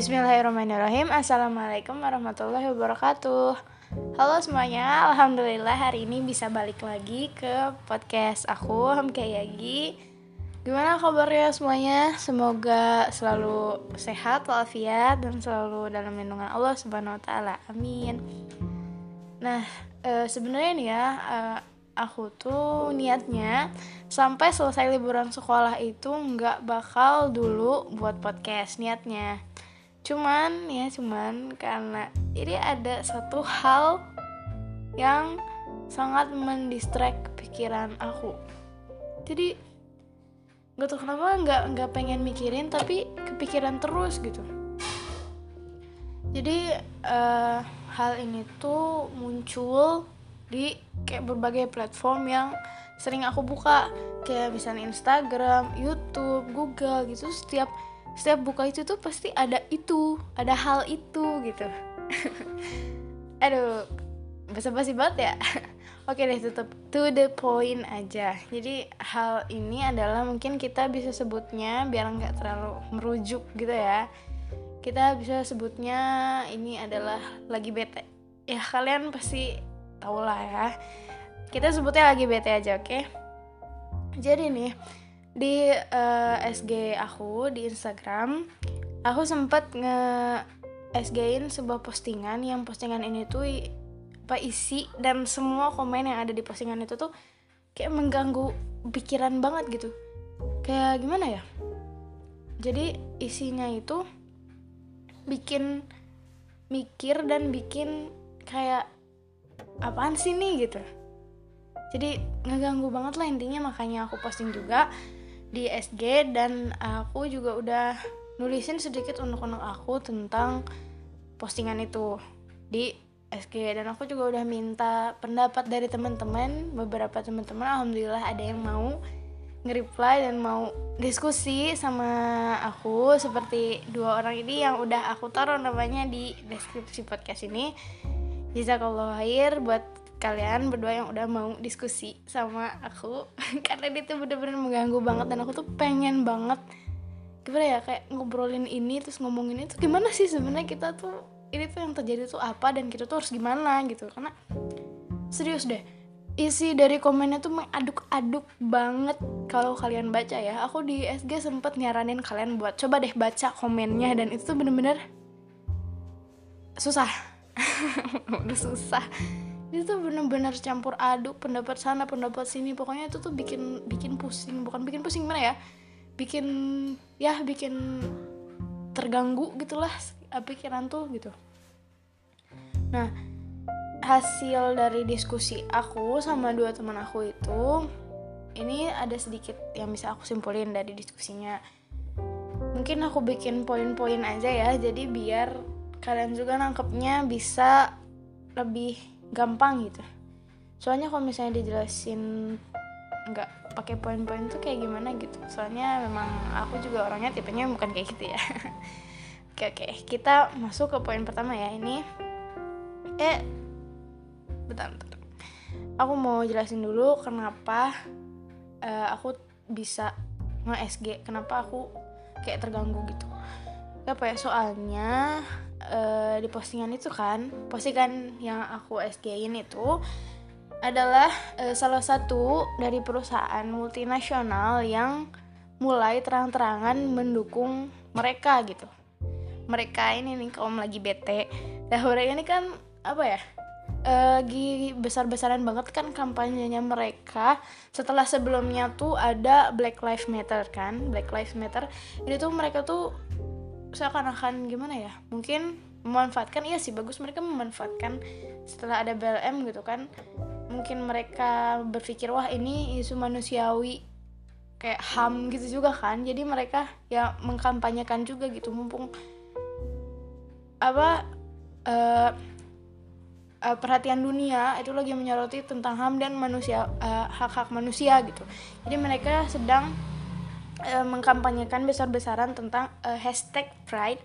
Bismillahirrahmanirrahim. Assalamualaikum warahmatullahi wabarakatuh. Halo semuanya. Alhamdulillah hari ini bisa balik lagi ke podcast aku Hamka Yagi. Gimana kabarnya semuanya? Semoga selalu sehat walafiat Dan selalu dalam lindungan Allah subhanahu wa ta'ala. Amin. Nah e, sebenarnya nih ya e, Aku tuh niatnya Sampai selesai liburan sekolah itu nggak bakal dulu buat podcast niatnya cuman ya cuman karena ini ada satu hal yang sangat mendistract pikiran aku. Jadi nggak tahu kenapa nggak nggak pengen mikirin tapi kepikiran terus gitu. Jadi uh, hal ini tuh muncul di kayak berbagai platform yang sering aku buka. Kayak misalnya Instagram, YouTube, Google gitu setiap setiap buka itu tuh pasti ada itu ada hal itu gitu. Aduh basa-basi banget ya. Oke deh tutup. To the point aja. Jadi hal ini adalah mungkin kita bisa sebutnya biar nggak terlalu merujuk gitu ya. Kita bisa sebutnya ini adalah lagi bete. Ya kalian pasti tau lah ya. Kita sebutnya lagi bete aja oke? Okay? jadi nih di uh, eh, SG aku di Instagram aku sempat nge SG-in sebuah postingan yang postingan ini tuh apa isi dan semua komen yang ada di postingan itu tuh kayak mengganggu pikiran banget gitu. Kayak gimana ya? Jadi isinya itu bikin mikir dan bikin kayak apaan sih nih? gitu. Jadi ngeganggu banget lah intinya makanya aku posting juga di SG dan aku juga udah nulisin sedikit untuk-untuk aku tentang postingan itu di SG dan aku juga udah minta pendapat dari teman-teman beberapa teman-teman alhamdulillah ada yang mau nge-reply dan mau diskusi sama aku seperti dua orang ini yang udah aku taruh namanya di deskripsi podcast ini. Jazakallah khair buat kalian berdua yang udah mau diskusi sama aku. Karena dia tuh bener-bener mengganggu banget dan aku tuh pengen banget gimana ya kayak ngobrolin ini terus ngomongin itu. Gimana sih sebenarnya kita tuh ini tuh yang terjadi tuh apa dan kita tuh harus gimana gitu. Karena serius deh isi dari komennya tuh mengaduk-aduk banget kalau kalian baca ya. Aku di SG sempet nyaranin kalian buat coba deh baca komennya dan itu tuh bener-bener susah. Udah susah itu tuh bener-bener campur aduk pendapat sana pendapat sini. Pokoknya itu tuh bikin bikin pusing. Bukan bikin pusing mana ya? Bikin ya bikin terganggu gitulah pikiran tuh gitu. Nah hasil dari diskusi aku sama dua teman aku itu ini ada sedikit yang bisa aku simpulin dari diskusinya. Mungkin aku bikin poin-poin aja ya jadi biar kalian juga nangkepnya bisa lebih gampang gitu. Soalnya kalau misalnya dijelasin nggak pakai poin-poin tuh kayak gimana gitu. Soalnya memang aku juga orangnya tipenya bukan kayak gitu ya. Oke oke. Kita masuk ke poin pertama ya. Ini eh bentar bentar. Aku mau jelasin dulu kenapa uh, aku bisa nge-SG kenapa aku kayak terganggu gitu apa ya soalnya uh, di postingan itu kan postingan yang aku SG-in itu adalah uh, salah satu dari perusahaan multinasional yang mulai terang-terangan mendukung mereka gitu. Mereka ini nih kaum lagi bete. Dan mereka ini kan apa ya uh, lagi besar-besaran banget kan kampanyenya mereka. Setelah sebelumnya tuh ada Black Lives Matter kan Black Lives Matter. Ini tuh mereka tuh seakan-akan gimana ya mungkin memanfaatkan iya sih bagus mereka memanfaatkan setelah ada BLM gitu kan. Mungkin mereka berpikir wah ini isu manusiawi kayak ham gitu juga kan. Jadi mereka ya mengkampanyekan juga gitu mumpung apa uh, uh, perhatian dunia itu lagi menyoroti tentang ham dan manusia uh, hak-hak manusia gitu. Jadi mereka sedang uh, mengkampanyekan besar-besaran tentang uh, hashtag pride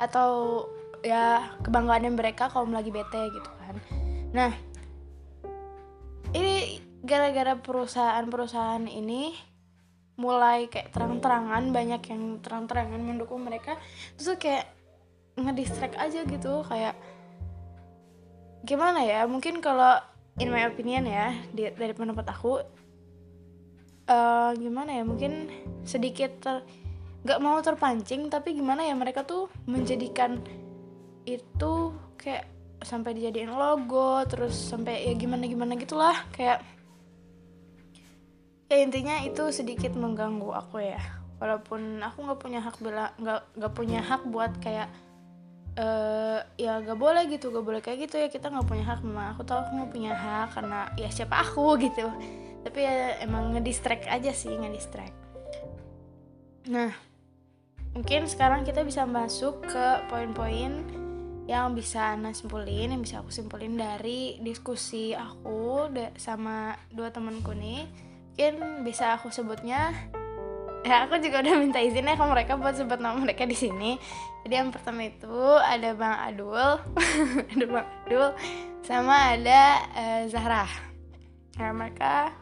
atau ya kebanggaan mereka kaum lagi bete gitu kan. Nah ini gara-gara perusahaan-perusahaan ini mulai kayak terang-terangan banyak yang terang-terangan mendukung mereka terus kayak ngedistract aja gitu kayak gimana ya mungkin kalau in my opinion ya di, dari pendapat aku uh, gimana ya mungkin sedikit ter nggak mau terpancing tapi gimana ya mereka tuh menjadikan itu kayak sampai dijadiin logo terus sampai ya gimana gimana gitulah kayak ya intinya itu sedikit mengganggu aku ya. Walaupun aku nggak punya hak bela nggak nggak punya hak buat kayak uh, ya gak boleh gitu gak boleh kayak gitu ya kita nggak punya hak memang aku tahu aku nggak punya hak karena ya siapa aku gitu tapi ya emang ngedistract aja sih ngedistract nah mungkin sekarang kita bisa masuk ke poin-poin yang bisa Ana simpulin, yang bisa aku simpulin dari diskusi aku sama dua temanku nih. Mungkin bisa aku sebutnya ya aku juga udah minta izin ya ke mereka buat sebut nama mereka di sini. Jadi yang pertama itu ada Bang Adul, ada Bang Adul, sama ada uh, Zahra. Ya mereka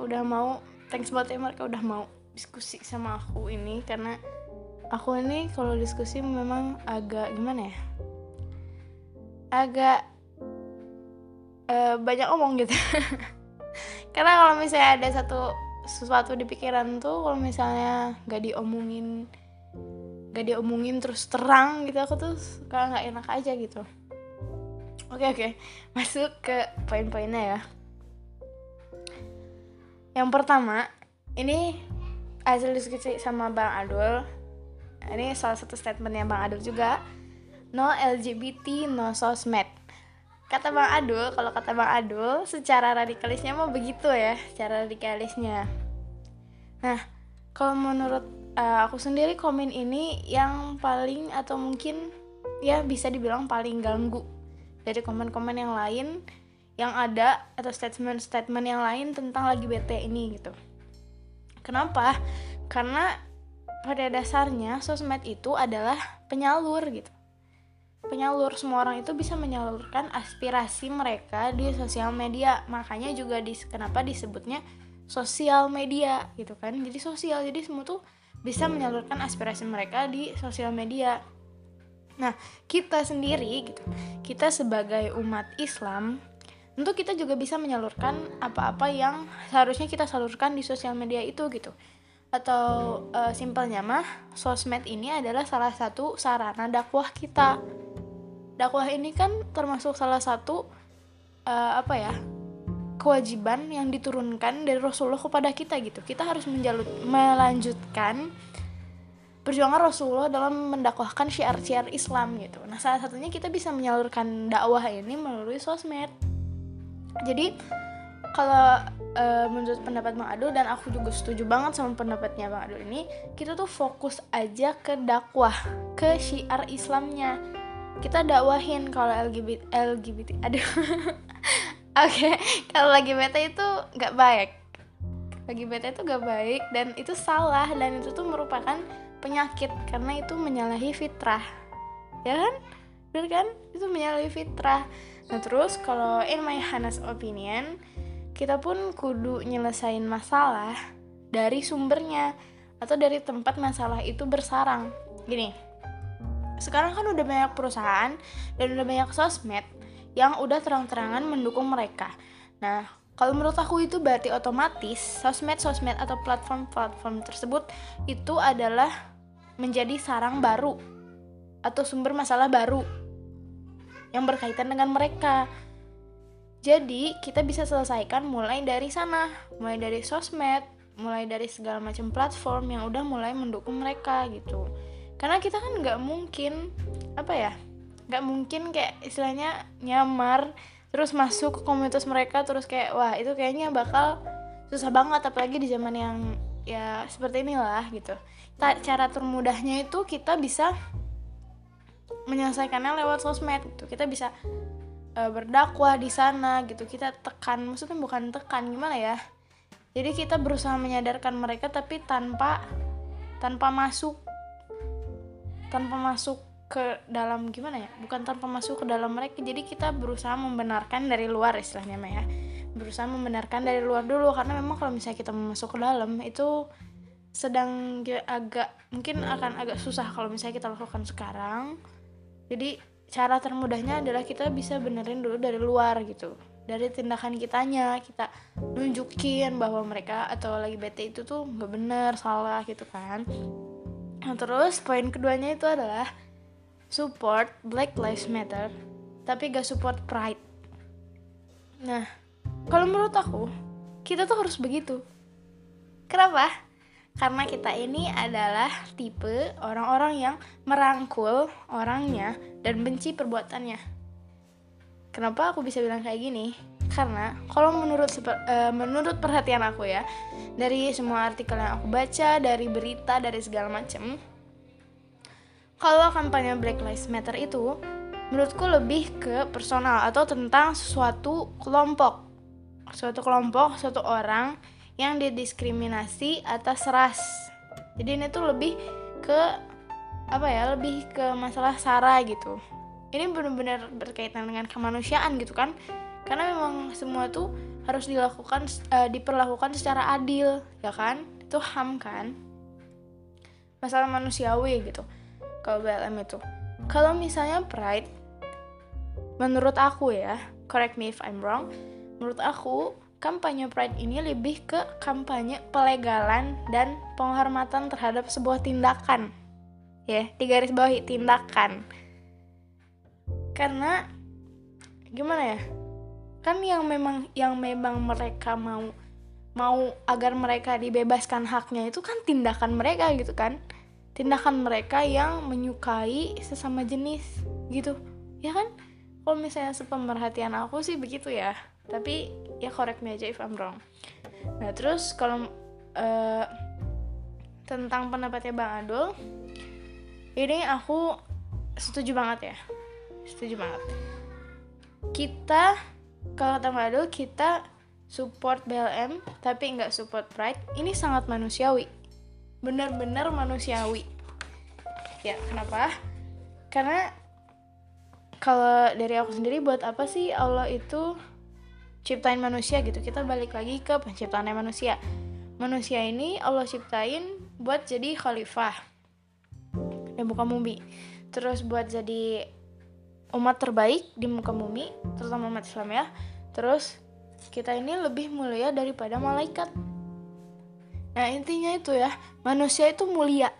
udah mau, thanks buat ya mereka udah mau diskusi sama aku ini karena aku ini kalau diskusi memang agak gimana ya agak uh, banyak omong gitu. Karena kalau misalnya ada satu sesuatu di pikiran tuh kalau misalnya gak diomongin gak diomongin terus terang gitu aku tuh suka nggak enak aja gitu. Oke oke masuk ke poin-poinnya ya yang pertama ini hasil diskusi sama bang Adul ini salah satu statementnya Bang Adul juga. No LGBT no sosmed. Kata Bang Adul kalau kata Bang Adul secara radikalisnya mau begitu ya secara radikalisnya. Nah kalau menurut uh, aku sendiri komen ini yang paling atau mungkin ya bisa dibilang paling ganggu dari komen-komen yang lain yang ada atau statement-statement yang lain tentang lagi bete ini gitu. Kenapa? Karena pada dasarnya sosmed itu adalah penyalur gitu. Penyalur semua orang itu bisa menyalurkan aspirasi mereka di sosial media. Makanya juga dis kenapa disebutnya sosial media gitu kan. Jadi sosial jadi semua tuh bisa menyalurkan aspirasi mereka di sosial media. Nah kita sendiri gitu. Kita sebagai umat Islam tentu kita juga bisa menyalurkan apa-apa yang seharusnya kita salurkan di sosial media itu gitu. Atau uh, simpelnya mah sosmed ini adalah salah satu sarana dakwah kita. Dakwah ini kan termasuk salah satu uh, apa ya kewajiban yang diturunkan dari Rasulullah kepada kita gitu. Kita harus menjalut, melanjutkan perjuangan Rasulullah dalam mendakwahkan syiar-syiar Islam gitu. Nah salah satunya kita bisa menyalurkan dakwah ini melalui sosmed jadi kalau uh, menurut pendapat Bang Adul dan aku juga setuju banget sama pendapatnya Bang Adul ini kita tuh fokus aja ke dakwah ke syiar Islamnya. Kita dakwahin kalau LGBT LGBT aduh. Oke okay. kalau lagi beta itu nggak baik. Lagi beta itu gak baik dan itu salah dan itu tuh merupakan penyakit karena itu menyalahi fitrah. Ya kan? Bener kan? Itu menyalahi fitrah nah terus kalau in my honest opinion kita pun kudu nyelesain masalah dari sumbernya atau dari tempat masalah itu bersarang. Gini, sekarang kan udah banyak perusahaan dan udah banyak sosmed yang udah terang-terangan mendukung mereka. Nah, kalau menurut aku itu berarti otomatis sosmed-sosmed atau platform-platform tersebut itu adalah menjadi sarang baru atau sumber masalah baru yang berkaitan dengan mereka. Jadi kita bisa selesaikan mulai dari sana, mulai dari sosmed, mulai dari segala macam platform yang udah mulai mendukung mereka gitu. Karena kita kan nggak mungkin apa ya, nggak mungkin kayak istilahnya nyamar terus masuk ke komunitas mereka terus kayak wah itu kayaknya bakal susah banget apalagi di zaman yang ya seperti inilah gitu. Cara termudahnya itu kita bisa menyelesaikannya lewat sosmed gitu. Kita bisa uh, berdakwah di sana gitu. Kita tekan maksudnya bukan tekan gimana ya? Jadi kita berusaha menyadarkan mereka tapi tanpa tanpa masuk tanpa masuk ke dalam gimana ya? Bukan tanpa masuk ke dalam mereka. Jadi kita berusaha membenarkan dari luar istilahnya Maya ya. Berusaha membenarkan dari luar dulu. Karena memang kalau misalnya kita masuk ke dalam itu sedang agak mungkin akan agak susah kalau misalnya kita lakukan sekarang jadi cara termudahnya adalah kita bisa benerin dulu dari luar gitu. Dari tindakan kitanya kita nunjukin bahwa mereka atau lagi bete itu tuh nggak bener salah gitu kan. Nah terus poin keduanya itu adalah support Black Lives Matter tapi gak support pride. Nah kalau menurut aku kita tuh harus begitu. Kenapa karena kita ini adalah tipe orang-orang yang merangkul orangnya dan benci perbuatannya. Kenapa aku bisa bilang kayak gini? Karena kalau menurut uh, menurut perhatian aku ya, dari semua artikel yang aku baca, dari berita, dari segala macam, kalau kampanye Black Lives Matter itu menurutku lebih ke personal atau tentang suatu kelompok, suatu kelompok, suatu orang yang didiskriminasi atas ras. Jadi ini tuh lebih ke apa ya? Lebih ke masalah sara gitu. Ini benar-benar berkaitan dengan kemanusiaan gitu kan? Karena memang semua tuh harus dilakukan uh, diperlakukan secara adil, ya kan? Itu HAM kan? Masalah manusiawi gitu. Kalau BLM itu. Kalau misalnya pride menurut aku ya, correct me if I'm wrong, menurut aku kampanye Pride ini lebih ke kampanye pelegalan dan penghormatan terhadap sebuah tindakan. Ya, di garis bawah tindakan. Karena gimana ya? Kan yang memang yang memang mereka mau mau agar mereka dibebaskan haknya itu kan tindakan mereka gitu kan. Tindakan mereka yang menyukai sesama jenis gitu. Ya kan? Kalau misalnya sepemerhatian aku sih begitu ya tapi ya correct me aja if I'm wrong. Nah terus kalau uh, tentang pendapatnya Bang Adul ini aku setuju banget ya. Setuju banget. Kita kalau kata Bang Adul kita support BLM tapi nggak support Pride ini sangat manusiawi. Benar-benar manusiawi. Ya kenapa? Karena kalau dari aku sendiri buat apa sih Allah itu ciptain manusia gitu. Kita balik lagi ke penciptaan manusia. Manusia ini Allah ciptain buat jadi khalifah. Di muka bumi. Terus buat jadi umat terbaik di muka bumi terutama umat Islam ya. Terus kita ini lebih mulia daripada malaikat. Nah intinya itu ya manusia itu mulia.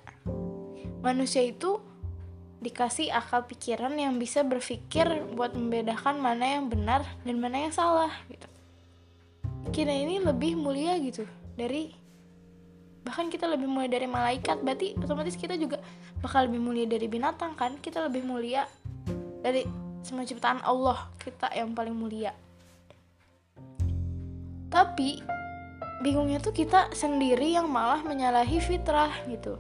Manusia itu dikasih akal pikiran yang bisa berpikir buat membedakan mana yang benar dan mana yang salah gitu. Kita ini lebih mulia gitu dari bahkan kita lebih mulia dari malaikat. Berarti otomatis kita juga bakal lebih mulia dari binatang kan? Kita lebih mulia dari semua ciptaan Allah kita yang paling mulia. Tapi bingungnya tuh kita sendiri yang malah menyalahi fitrah gitu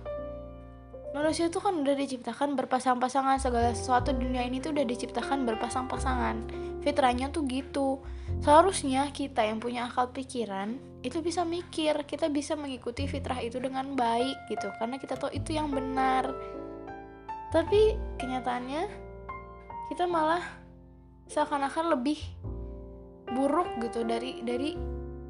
manusia itu kan udah diciptakan berpasang-pasangan. Segala sesuatu di dunia ini tuh udah diciptakan berpasang-pasangan. Fitrahnya tuh gitu. Seharusnya kita yang punya akal pikiran itu bisa mikir. Kita bisa mengikuti fitrah itu dengan baik gitu. Karena kita tahu itu yang benar. Tapi kenyataannya kita malah seakan-akan lebih buruk gitu dari dari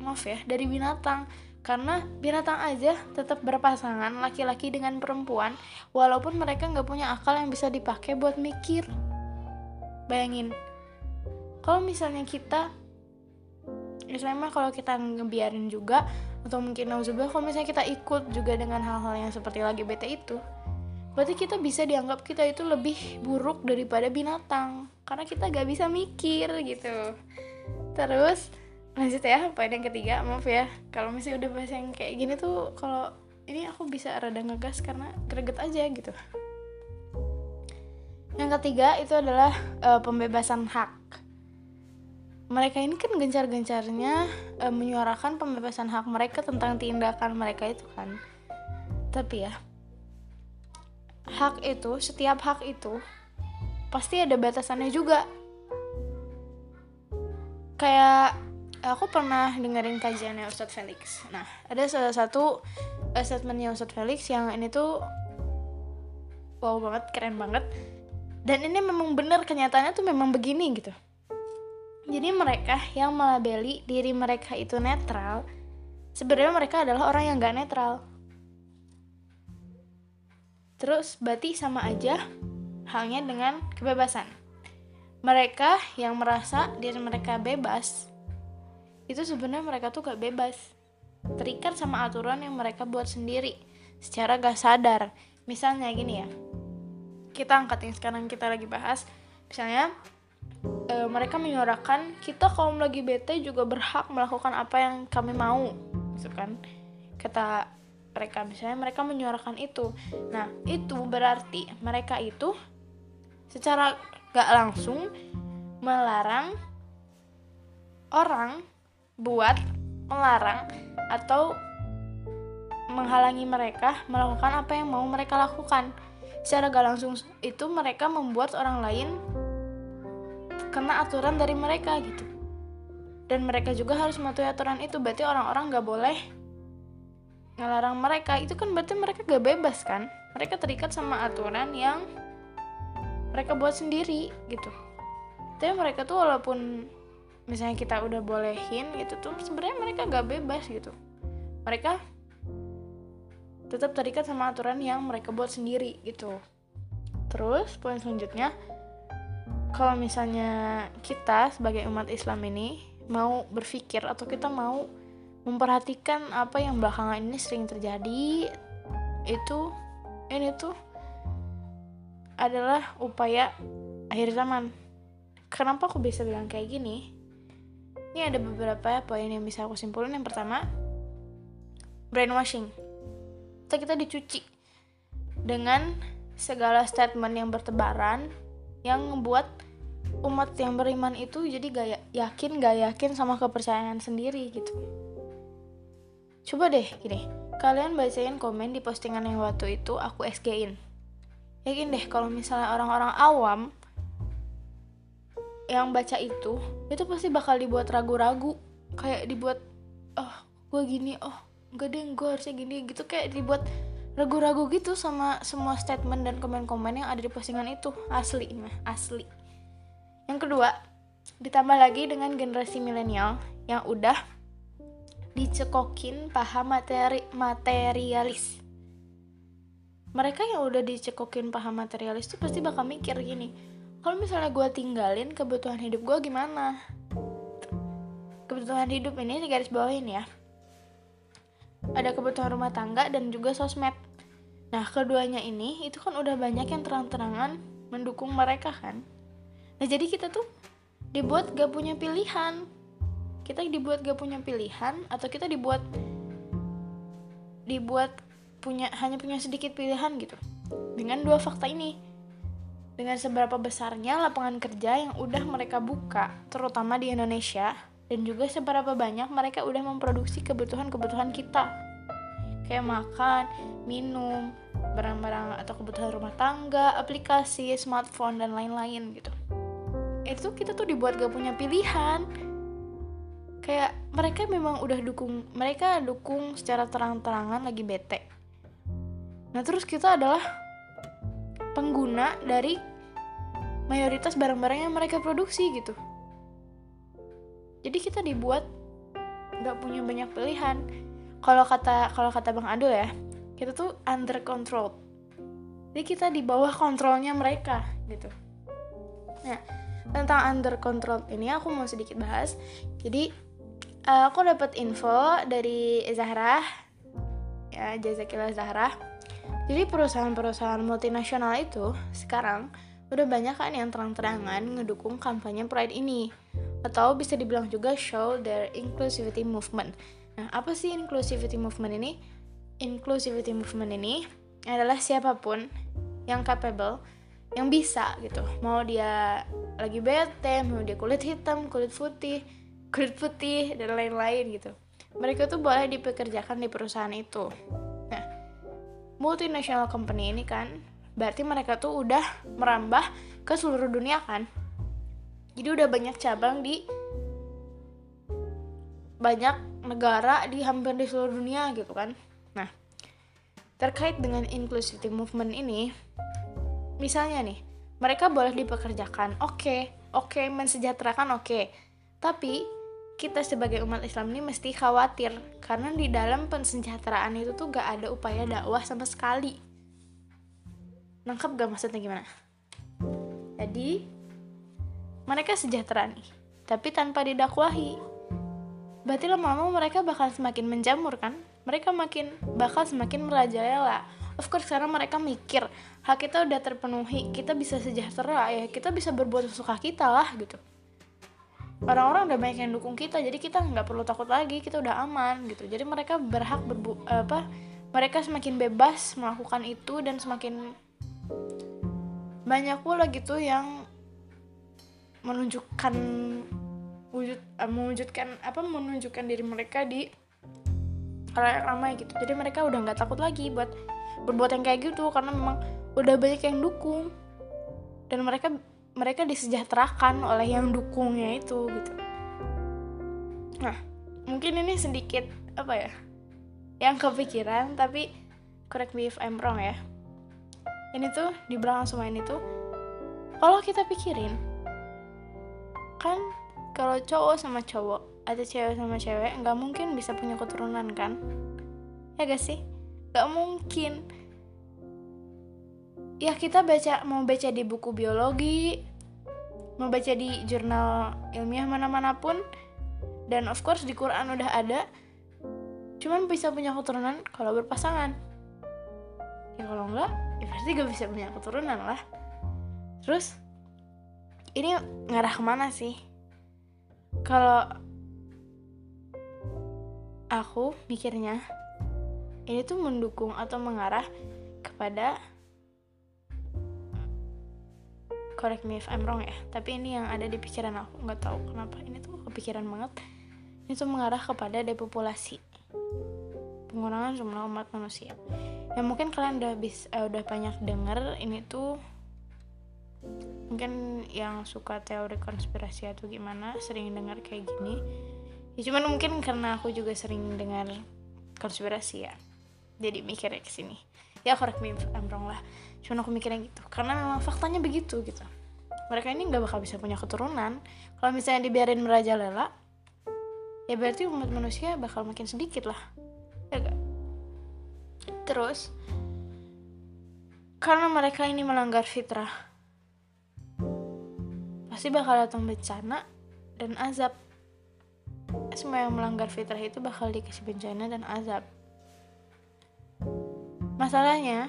maaf ya dari binatang karena binatang aja tetap berpasangan laki-laki dengan perempuan walaupun mereka nggak punya akal yang bisa dipakai buat mikir. Bayangin kalau misalnya kita misalnya kalau kita ngebiarin juga atau mungkin nauzubillah kalau misalnya kita ikut juga dengan hal-hal yang seperti lagi bete itu berarti kita bisa dianggap kita itu lebih buruk daripada binatang. Karena kita gak bisa mikir gitu. Terus lanjut ya poin yang ketiga maaf ya. Kalau misalnya udah bahas yang kayak gini tuh kalau ini aku bisa rada ngegas karena greget aja gitu. Yang ketiga itu adalah uh, pembebasan hak. Mereka ini kan gencar-gencarnya uh, menyuarakan pembebasan hak mereka tentang tindakan mereka itu kan. Tapi ya hak itu setiap hak itu pasti ada batasannya juga. Kayak aku pernah dengerin kajiannya Ustadz Felix. Nah, ada salah satu uh, statementnya Ustadz Felix yang ini tuh wow banget, keren banget. Dan ini memang benar kenyataannya tuh memang begini gitu. Jadi mereka yang melabeli diri mereka itu netral, sebenarnya mereka adalah orang yang gak netral. Terus berarti sama aja halnya dengan kebebasan. Mereka yang merasa diri mereka bebas, itu sebenarnya mereka tuh gak bebas. Terikat sama aturan yang mereka buat sendiri, secara gak sadar. Misalnya gini ya, kita angkat yang sekarang kita lagi bahas, misalnya e, mereka menyuarakan kita kaum lagi bete juga berhak melakukan apa yang kami mau, gitu kan? Kata mereka misalnya mereka menyuarakan itu nah itu berarti mereka itu secara gak langsung melarang orang buat melarang atau menghalangi mereka melakukan apa yang mau mereka lakukan. Secara gak langsung itu mereka membuat orang lain kena aturan dari mereka gitu. Dan mereka juga harus mematuhi aturan itu. Berarti orang-orang gak boleh ngelarang mereka. Itu kan berarti mereka gak bebas kan? Mereka terikat sama aturan yang mereka buat sendiri gitu. Tapi mereka tuh walaupun misalnya kita udah bolehin gitu tuh sebenarnya mereka gak bebas gitu. Mereka tetap terikat sama aturan yang mereka buat sendiri gitu. Terus poin selanjutnya kalau misalnya kita sebagai umat Islam ini mau berpikir atau kita mau memperhatikan apa yang belakangan ini sering terjadi itu ini tuh adalah upaya akhir zaman. Kenapa aku bisa bilang kayak gini ini ada beberapa poin yang bisa aku simpulin. Yang pertama brainwashing. Kita kita dicuci dengan segala statement yang bertebaran yang membuat umat yang beriman itu jadi gak ya, yakin gak yakin sama kepercayaan sendiri gitu. Coba deh gini, kalian bacain komen di postingan yang waktu itu aku SG-in. Yakin deh kalau misalnya orang-orang awam yang baca itu, itu pasti bakal dibuat ragu-ragu. Kayak dibuat, oh gue gini, oh enggak deh gue harusnya gini gitu. Kayak dibuat ragu-ragu gitu sama semua statement dan komen-komen yang ada di postingan itu. Asli, mah asli. Yang kedua, ditambah lagi dengan generasi milenial yang udah dicekokin paham materi materialis mereka yang udah dicekokin paham materialis tuh pasti bakal mikir gini kalau misalnya gue tinggalin kebutuhan hidup gue gimana? Kebutuhan hidup ini di garis bawahin ya. Ada kebutuhan rumah tangga dan juga sosmed. Nah keduanya ini itu kan udah banyak yang terang-terangan mendukung mereka kan? Nah jadi kita tuh dibuat gak punya pilihan. Kita dibuat gak punya pilihan atau kita dibuat dibuat punya hanya punya sedikit pilihan gitu. Dengan dua fakta ini dengan seberapa besarnya lapangan kerja yang udah mereka buka terutama di Indonesia dan juga seberapa banyak mereka udah memproduksi kebutuhan-kebutuhan kita. Kayak makan, minum, barang-barang atau kebutuhan rumah tangga, aplikasi, smartphone dan lain-lain gitu. Itu kita tuh dibuat gak punya pilihan. Kayak mereka memang udah dukung mereka dukung secara terang-terangan lagi bete. Nah terus kita adalah pengguna dari mayoritas barang-barang yang mereka produksi gitu. Jadi kita dibuat nggak punya banyak pilihan. Kalau kata kalau kata bang Ado ya kita tuh under control. Jadi kita di bawah kontrolnya mereka gitu. Nah tentang under control ini aku mau sedikit bahas. Jadi uh, aku dapat info dari Zahra. Ya Jazakillah Zahra. Jadi perusahaan-perusahaan multinasional itu sekarang udah banyak kan yang terang-terangan ngedukung kampanye Pride ini atau bisa dibilang juga show their inclusivity movement. Nah, apa sih inclusivity movement ini? Inclusivity movement ini adalah siapa pun yang capable, yang bisa gitu. Mau dia lagi bete, mau dia kulit hitam, kulit putih, kulit putih dan lain-lain gitu mereka tuh boleh dipekerjakan di perusahaan itu nah multinational company ini kan berarti mereka tuh udah merambah ke seluruh dunia kan? Jadi udah banyak cabang di banyak negara di hampir di seluruh dunia gitu kan? Nah terkait dengan inclusivity movement ini misalnya nih mereka boleh dipekerjakan oke okay, oke okay, mensejahterakan oke. Okay. tapi kita sebagai umat Islam ini mesti khawatir karena di dalam pensejahteraan itu tuh gak ada upaya dakwah sama sekali nangkep gak maksudnya gimana? Jadi mereka sejahtera nih tapi tanpa didakwahi. Berarti lama-lama mereka bakal semakin menjamur kan? Mereka makin bakal semakin merajalela. Of course karena mereka mikir hak kita udah terpenuhi kita bisa sejahtera ya kita bisa berbuat sesuka kita lah gitu. Orang-orang udah banyak yang dukung kita jadi kita nggak perlu takut lagi kita udah aman gitu. Jadi mereka berhak berbu apa mereka semakin bebas melakukan itu dan semakin banyak pula gitu yang menunjukkan wujud uh, mewujudkan apa menunjukkan diri mereka di yang ramai gitu. Jadi mereka udah nggak takut lagi buat berbuat yang kayak gitu karena memang udah banyak yang dukung. Dan mereka mereka disejahterakan oleh yang dukungnya itu gitu. Nah mungkin ini sedikit apa ya yang kepikiran tapi correct me if I'm wrong ya ini tuh di belakang semua ini tuh kalau kita pikirin kan kalau cowok sama cowok atau cewek sama cewek nggak mungkin bisa punya keturunan kan? Ya gak sih? Nggak mungkin. Ya kita baca mau baca di buku biologi mau baca di jurnal ilmiah mana-mana pun dan of course di Quran udah ada cuman bisa punya keturunan kalau berpasangan. Ya kalau enggak ya pasti gak bisa punya keturunan lah. Terus ini ngarah ke mana sih? Kalau aku mikirnya ini tuh mendukung atau mengarah kepada correct me if I'm wrong ya tapi ini yang ada di pikiran aku nggak tahu kenapa. Ini tuh kepikiran banget. Ini tuh mengarah kepada depopulasi. Pengurangan jumlah umat manusia ya mungkin kalian udah bis uh, udah banyak dengar ini tuh mungkin yang suka teori konspirasi atau gimana sering dengar kayak gini. Ya cuman mungkin karena aku juga sering dengar konspirasi ya jadi mikirnya ke sini. Ya correct me if lah. Cuma aku mikirnya gitu karena memang faktanya begitu gitu. Mereka ini nggak bakal bisa punya keturunan. Kalau misalnya dibiarin merajalela ya berarti umat manusia bakal makin sedikit lah. Ya gak terus karena mereka ini melanggar fitrah pasti bakal datang bencana dan azab. Semua yang melanggar fitrah itu bakal dikasih bencana dan azab. Masalahnya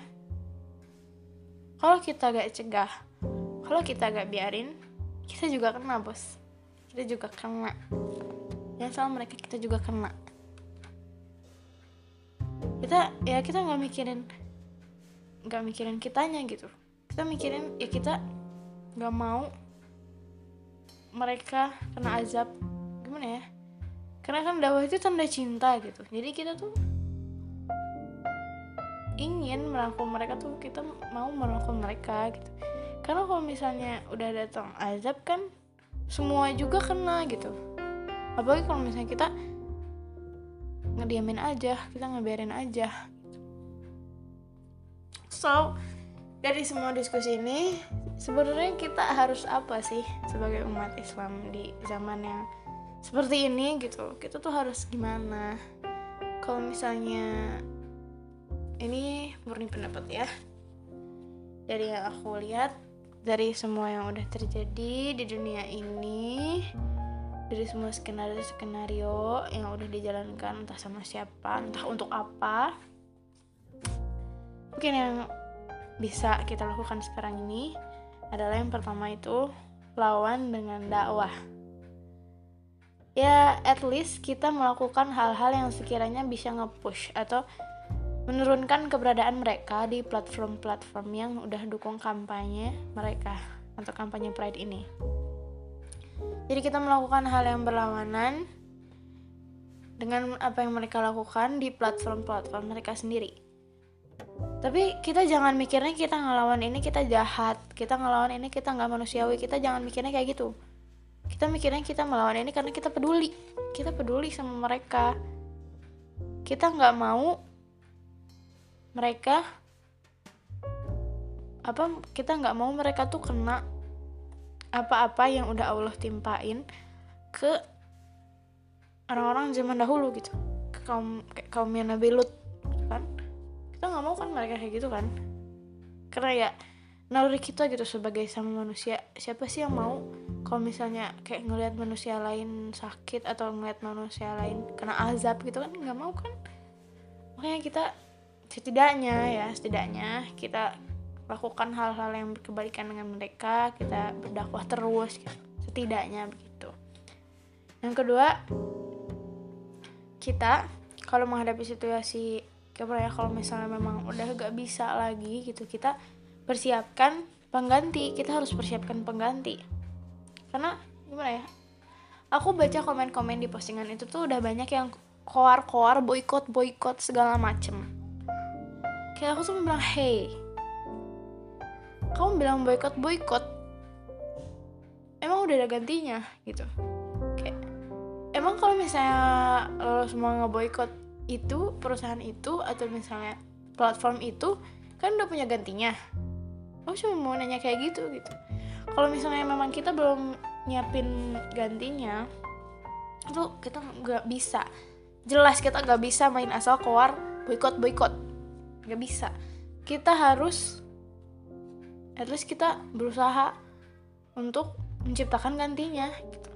kalau kita gak cegah kalau kita gak biarin kita juga kena bos. Kita juga kena. Yang salah mereka kita juga kena kita ya kita nggak mikirin nggak mikirin kitanya gitu. Kita mikirin ya kita nggak mau mereka kena azab. Gimana ya? Karena kan dakwah itu tanda cinta gitu. Jadi kita tuh ingin merangkul mereka tuh kita mau merangkul mereka gitu. Karena kalau misalnya udah datang azab kan semua juga kena gitu. Apalagi kalau misalnya kita ngediamin aja kita ngebiarin aja. So dari semua diskusi ini sebenarnya kita harus apa sih sebagai umat Islam di zaman yang seperti ini gitu? Kita tuh harus gimana? Kalau misalnya ini murni pendapat ya. Dari yang aku lihat dari semua yang udah terjadi di dunia ini dari semua skenario skenario yang udah dijalankan entah sama siapa entah untuk apa mungkin yang bisa kita lakukan sekarang ini adalah yang pertama itu lawan dengan dakwah ya at least kita melakukan hal-hal yang sekiranya bisa nge-push atau menurunkan keberadaan mereka di platform-platform yang udah dukung kampanye mereka atau kampanye Pride ini. Jadi kita melakukan hal yang berlawanan dengan apa yang mereka lakukan di platform-platform mereka sendiri. Tapi kita jangan mikirnya kita ngelawan ini kita jahat, kita ngelawan ini kita nggak manusiawi, kita jangan mikirnya kayak gitu. Kita mikirnya kita melawan ini karena kita peduli, kita peduli sama mereka. Kita nggak mau mereka apa kita nggak mau mereka tuh kena apa-apa yang udah Allah timpain ke orang-orang zaman dahulu gitu. Ke kaum kayak kaumnya Nabi Lut gitu kan. Kita nggak mau kan mereka kayak gitu kan. Karena ya naluri kita gitu sebagai sama manusia. Siapa sih yang mau kalau misalnya kayak ngelihat manusia lain sakit atau ngelihat manusia lain kena azab gitu kan nggak mau kan. Makanya kita setidaknya ya setidaknya kita lakukan hal-hal yang berkebalikan dengan mereka kita berdakwah terus gitu. setidaknya begitu yang kedua kita kalau menghadapi situasi kayak ya kalau misalnya memang udah gak bisa lagi gitu kita persiapkan pengganti kita harus persiapkan pengganti karena gimana ya aku baca komen-komen di postingan itu tuh udah banyak yang koar-koar boykot boykot segala macem kayak aku tuh bilang hey kamu bilang boykot boykot emang udah ada gantinya gitu. Kayak emang kalau misalnya lo semua ngeboykot itu perusahaan itu atau misalnya platform itu kan udah punya gantinya. Aku cuma mau nanya kayak gitu gitu. Kalau misalnya memang kita belum nyiapin gantinya itu kita nggak bisa. Jelas kita nggak bisa main asal keluar boykot boykot nggak bisa. Kita harus at least kita berusaha untuk menciptakan gantinya gitu.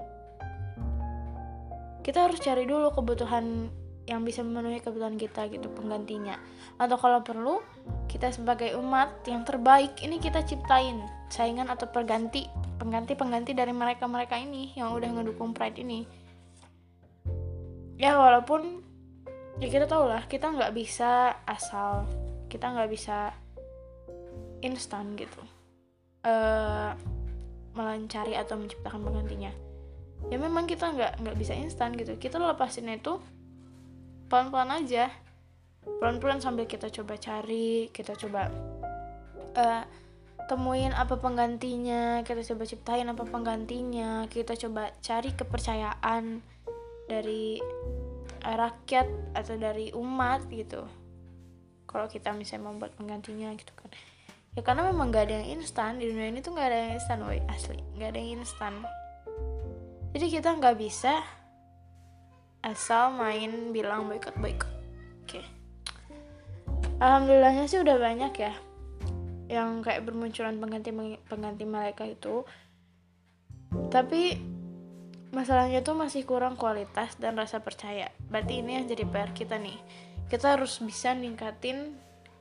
kita harus cari dulu kebutuhan yang bisa memenuhi kebutuhan kita gitu penggantinya atau kalau perlu kita sebagai umat yang terbaik ini kita ciptain saingan atau perganti pengganti pengganti dari mereka mereka ini yang udah ngedukung pride ini ya walaupun ya kita tau lah kita nggak bisa asal kita nggak bisa instan gitu. Uh, melancari atau menciptakan penggantinya. Ya memang kita nggak nggak bisa instan gitu. Kita lepasin itu pelan-pelan aja. Pelan-pelan sambil kita coba cari kita coba uh, temuin apa penggantinya kita coba ciptain apa penggantinya kita coba cari kepercayaan dari rakyat atau dari umat gitu. Kalau kita misalnya membuat penggantinya gitu kan ya karena memang gak ada yang instan. Di dunia ini tuh gak ada yang instan woi asli. Gak ada yang instan. Jadi kita nggak bisa asal main bilang boykot boykot oke. Okay. alhamdulillahnya sih udah banyak ya yang kayak bermunculan pengganti pengganti mereka itu. Tapi masalahnya tuh masih kurang kualitas dan rasa percaya. Berarti ini yang jadi PR kita nih. Kita harus bisa ningkatin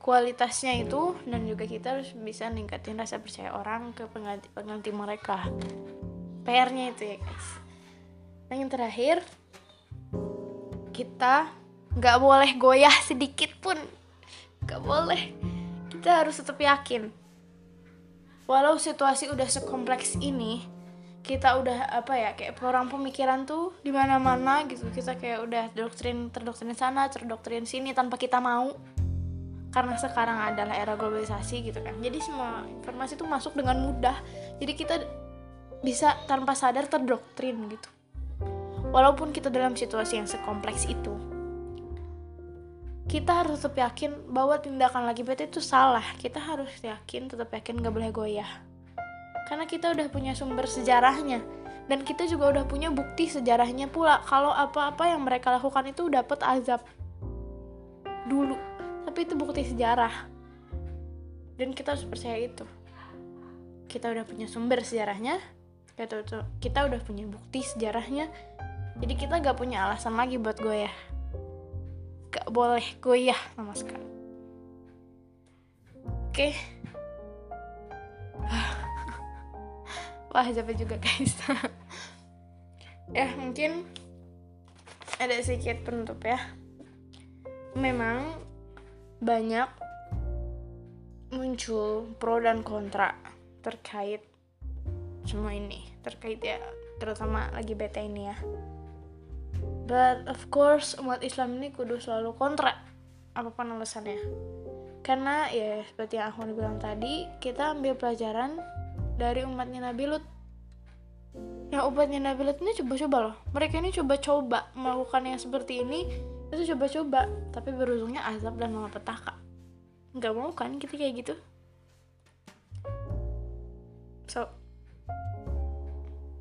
kualitasnya itu dan juga kita harus bisa ningkatin rasa percaya orang ke pengganti pengganti mereka. PR-nya itu ya guys. Dan yang terakhir kita nggak boleh goyah sedikit pun. Nggak boleh. Kita harus tetap yakin. Walau situasi udah sekompleks ini kita udah apa ya kayak orang pemikiran tuh di mana mana gitu. Kita kayak udah doktrin terdoktrin sana terdoktrin sini tanpa kita mau karena sekarang adalah era globalisasi gitu kan. Jadi semua informasi tuh masuk dengan mudah. Jadi kita bisa tanpa sadar terdoktrin gitu. Walaupun kita dalam situasi yang sekompleks itu kita harus tetap yakin bahwa tindakan lagi bete itu salah. Kita harus yakin tetap yakin gak boleh goyah. Karena kita udah punya sumber sejarahnya dan kita juga udah punya bukti sejarahnya pula. Kalau apa-apa yang mereka lakukan itu dapat azab dulu tapi itu bukti sejarah. Dan kita harus percaya itu. Kita udah punya sumber sejarahnya. Kita udah punya bukti sejarahnya. Jadi kita gak punya alasan lagi buat goyah. Gak boleh goyah sama sekali. Oke. Wah capek juga guys. Ya mungkin ada sedikit penutup ya. Memang banyak muncul pro dan kontra terkait semua ini terkait ya terutama lagi bete ini ya But of course umat Islam ini kudu selalu kontra apa pun alasannya. Karena ya seperti yang aku bilang tadi, kita ambil pelajaran dari umatnya Nabi Lut. Yang umatnya Nabi Lut ini coba-coba loh. Mereka ini coba-coba melakukan yang seperti ini, itu coba-coba, tapi berujungnya azab dan malapetaka. Gak mau kan kita kayak gitu? So,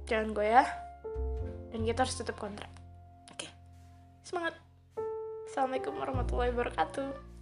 jangan gue ya. Dan kita harus tetap kontrak. Semangat. Assalamualaikum warahmatullahi wabarakatuh.